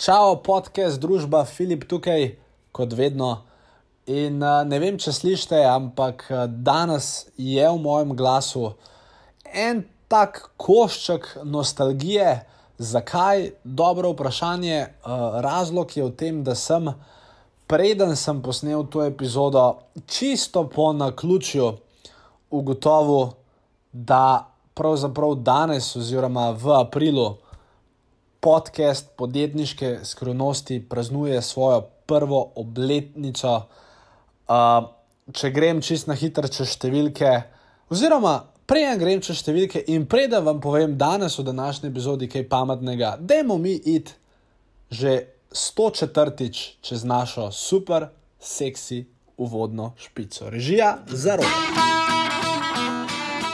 Čau, podcast družba Filip tukaj, kot vedno. In uh, ne vem, če slišite, ampak uh, danes je v mojem glasu en tak košček nostalgije. Zakaj? Dobro vprašanje. Uh, razlog je v tem, da sem, preden sem posnel to epizodo, čisto po naključju ugotovil, da pravzaprav danes, oziroma v aprilu, podcast podjetniške skrivnosti praznuje svojo prvo obletnico. Uh, če grem čist na hitro čez številke, oziroma prej grem čez številke in preden vam povem danes v današnji epizodi kaj pametnega, dajmo mi iti že 104tič čez našo super, seksi uvodno špico. Režija za roko.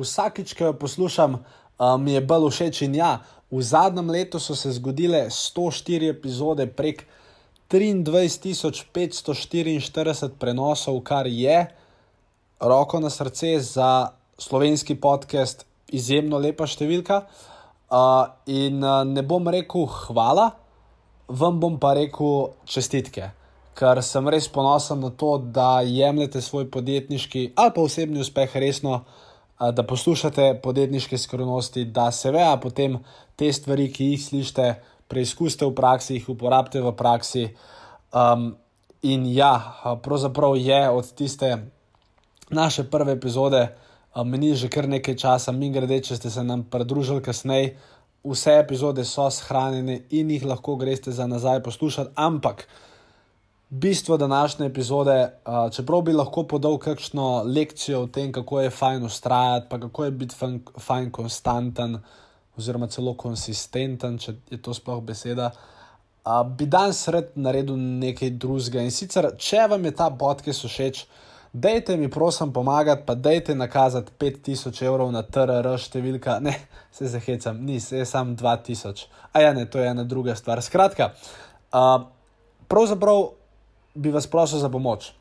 Vsakič, ko jo poslušam, mi je bolj všeč. In ja, v zadnjem letu so se zgodile 104 epizode prek 23.544 prenosov, kar je roko na srce za slovenski podcast, izjemno lepa številka. Uh, in uh, ne bom rekel hvala, vam bom pa rekel čestitke. Ker sem res ponosen na to, da jemljete svoj podjetniški ali pa osebni uspeh resno, da poslušate podjetniške skrivnosti, da se veja potem te stvari, ki jih slišite, preizkusite v praksi, jih uporabite v praksi. Um, in ja, pravzaprav je od tiste naše prve epizode, meni že kar nekaj časa, mi grede, če ste se nam pridružili kasneje, vse epizode so shranjene in jih lahko greste za nazaj poslušati, ampak bistvo današnje epizode, uh, čeprav bi lahko podal kakšno lekcijo o tem, kako je fajn ustrajati, pa kako je biti fajn, fajn konstanten, oziroma celo konsistenten, če je to sploh beseda. Uh, bi danes sred naredil nekaj drugega. In sicer, če vam je ta podcast všeč, dajte mi prosim pomagati, pa dajte nakazati 5000 evrov na TRR številka, ne, se zahecam, ni, se je samo 2000. A ja, ne, to je ena druga stvar. Skratka, uh, pravzaprav bi vas prosil za pomoč.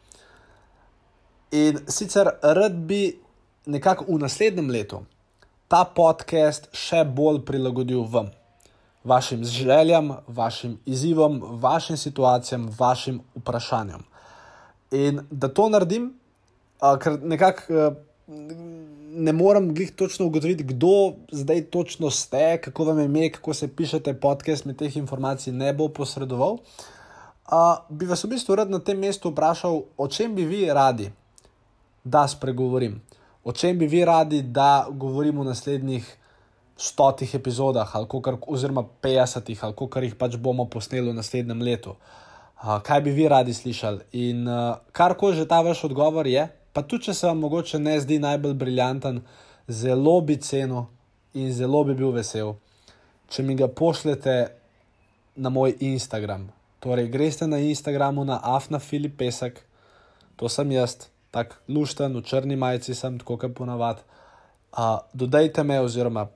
In sicer rad bi nekako v naslednjem letu ta podcast še bolj prilagodil vam, vašim željam, vašim izzivom, vašim situacijam, vašim vprašanjem. In da to naredim, ker nekako ne morem glih točno ugotoviti, kdo zdaj točno ste, kako vam je ime, kako se pišete podcast, mi teh informacij ne bo posredoval. Uh, bi vas v bistvu rad na tem mestu vprašal, o čem bi vi radi, da spregovorim, o čem bi vi radi, da govorim v naslednjih stotih epizodah, kar, oziroma petdesetih, ali kar jih pač bomo posneli v naslednjem letu. Uh, kaj bi vi radi slišali? In uh, kar ko že ta vaš odgovor je, pa tudi če se vam mogoče ne zdi najbolj briljanten, zelo bi cenil in zelo bi bil vesel, če mi ga pošljete na moj Instagram. Torej, greste na Instagramu na Afna Filip Pesek, to sem jaz, tako lušten, v črni majici sem, tako kot ponavadi. Uh, dodajte me, oziroma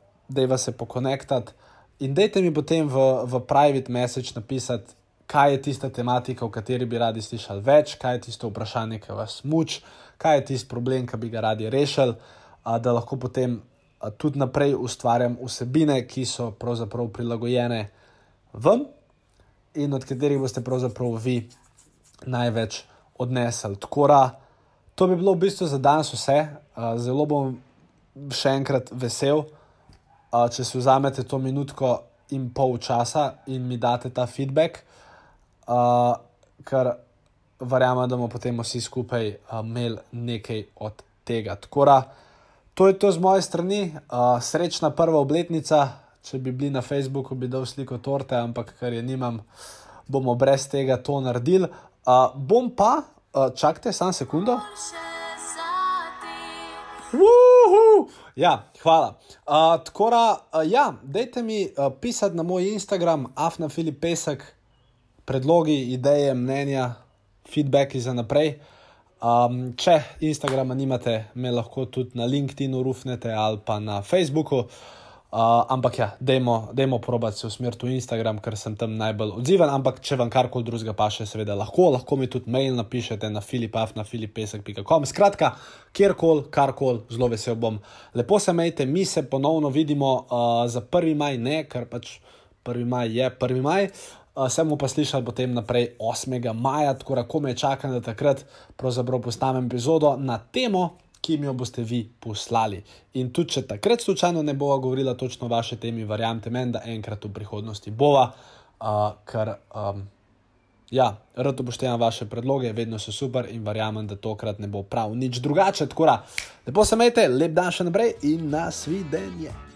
vas se pokonektati in dajte mi potem v, v private message napisati, kaj je tista tematika, o kateri bi radi slišali več, kaj je tisto vprašanje, ki vas muči, kaj je tisti problem, ki bi ga radi rešili, uh, da lahko potem uh, tudi naprej ustvarjam vsebine, ki so pravzaprav prilagojene vam in od katerih boste pravzaprav vi največ odnesli. Tako da, to bi bilo v bistvu za danes vse. Uh, zelo bom še enkrat vesel, uh, če si vzamete to minutko in pol časa in mi date ta feedback, uh, ker verjamem, da bomo potem vsi skupaj uh, imeli nekaj od tega. Tako da, to je to z moje strani, uh, srečna prva obletnica, če bi bili na Facebooku, bi dal sliko torte, ampak ker je nimam, bomo brez tega to naredili. Uh, bom pa, uh, čakajte, samo sekundo. Woohoo! Uh, ja, hvala. Uh, tako da, uh, ja, dajte mi uh, pisati na moj Instagram, afna Filip Pesek, predlogi, ideje, mnenja, feedbacki za naprej. Um, če Instagrama nimate, me lahko tudi na LinkedIn-u rufnete ali pa na Facebooku. Uh, ampak ja, dajmo, probati se usmeriti v Instagram, ker sem tam najbolj odziven. Ampak če vam karkoli drugega pa še, seveda lahko, lahko mi tudi mail napišete na filipaf na filipesek.com. Skratka, kjerkoli, karkoli, zelo vesel bom. Lepo se majte, mi se ponovno vidimo uh, za 1. maj, ne, ker pač 1. maj je 1. maj. Uh, sem pa slišal potem naprej 8. maja, tako da kome čakam, da takrat pravzaprav postavim epizodo na temo ki mi jo boste vi poslali. In tudi, če takrat slučajno ne bova govorila točno o vaši temi, verjamete meni, da enkrat v prihodnosti bova, uh, ker um, ja, rado upoštevam vaše predloge, vedno so super in verjamem, da tokrat ne bo prav nič drugače. Tako da, lepo se imejte, lep dan še naprej in nasvidenje.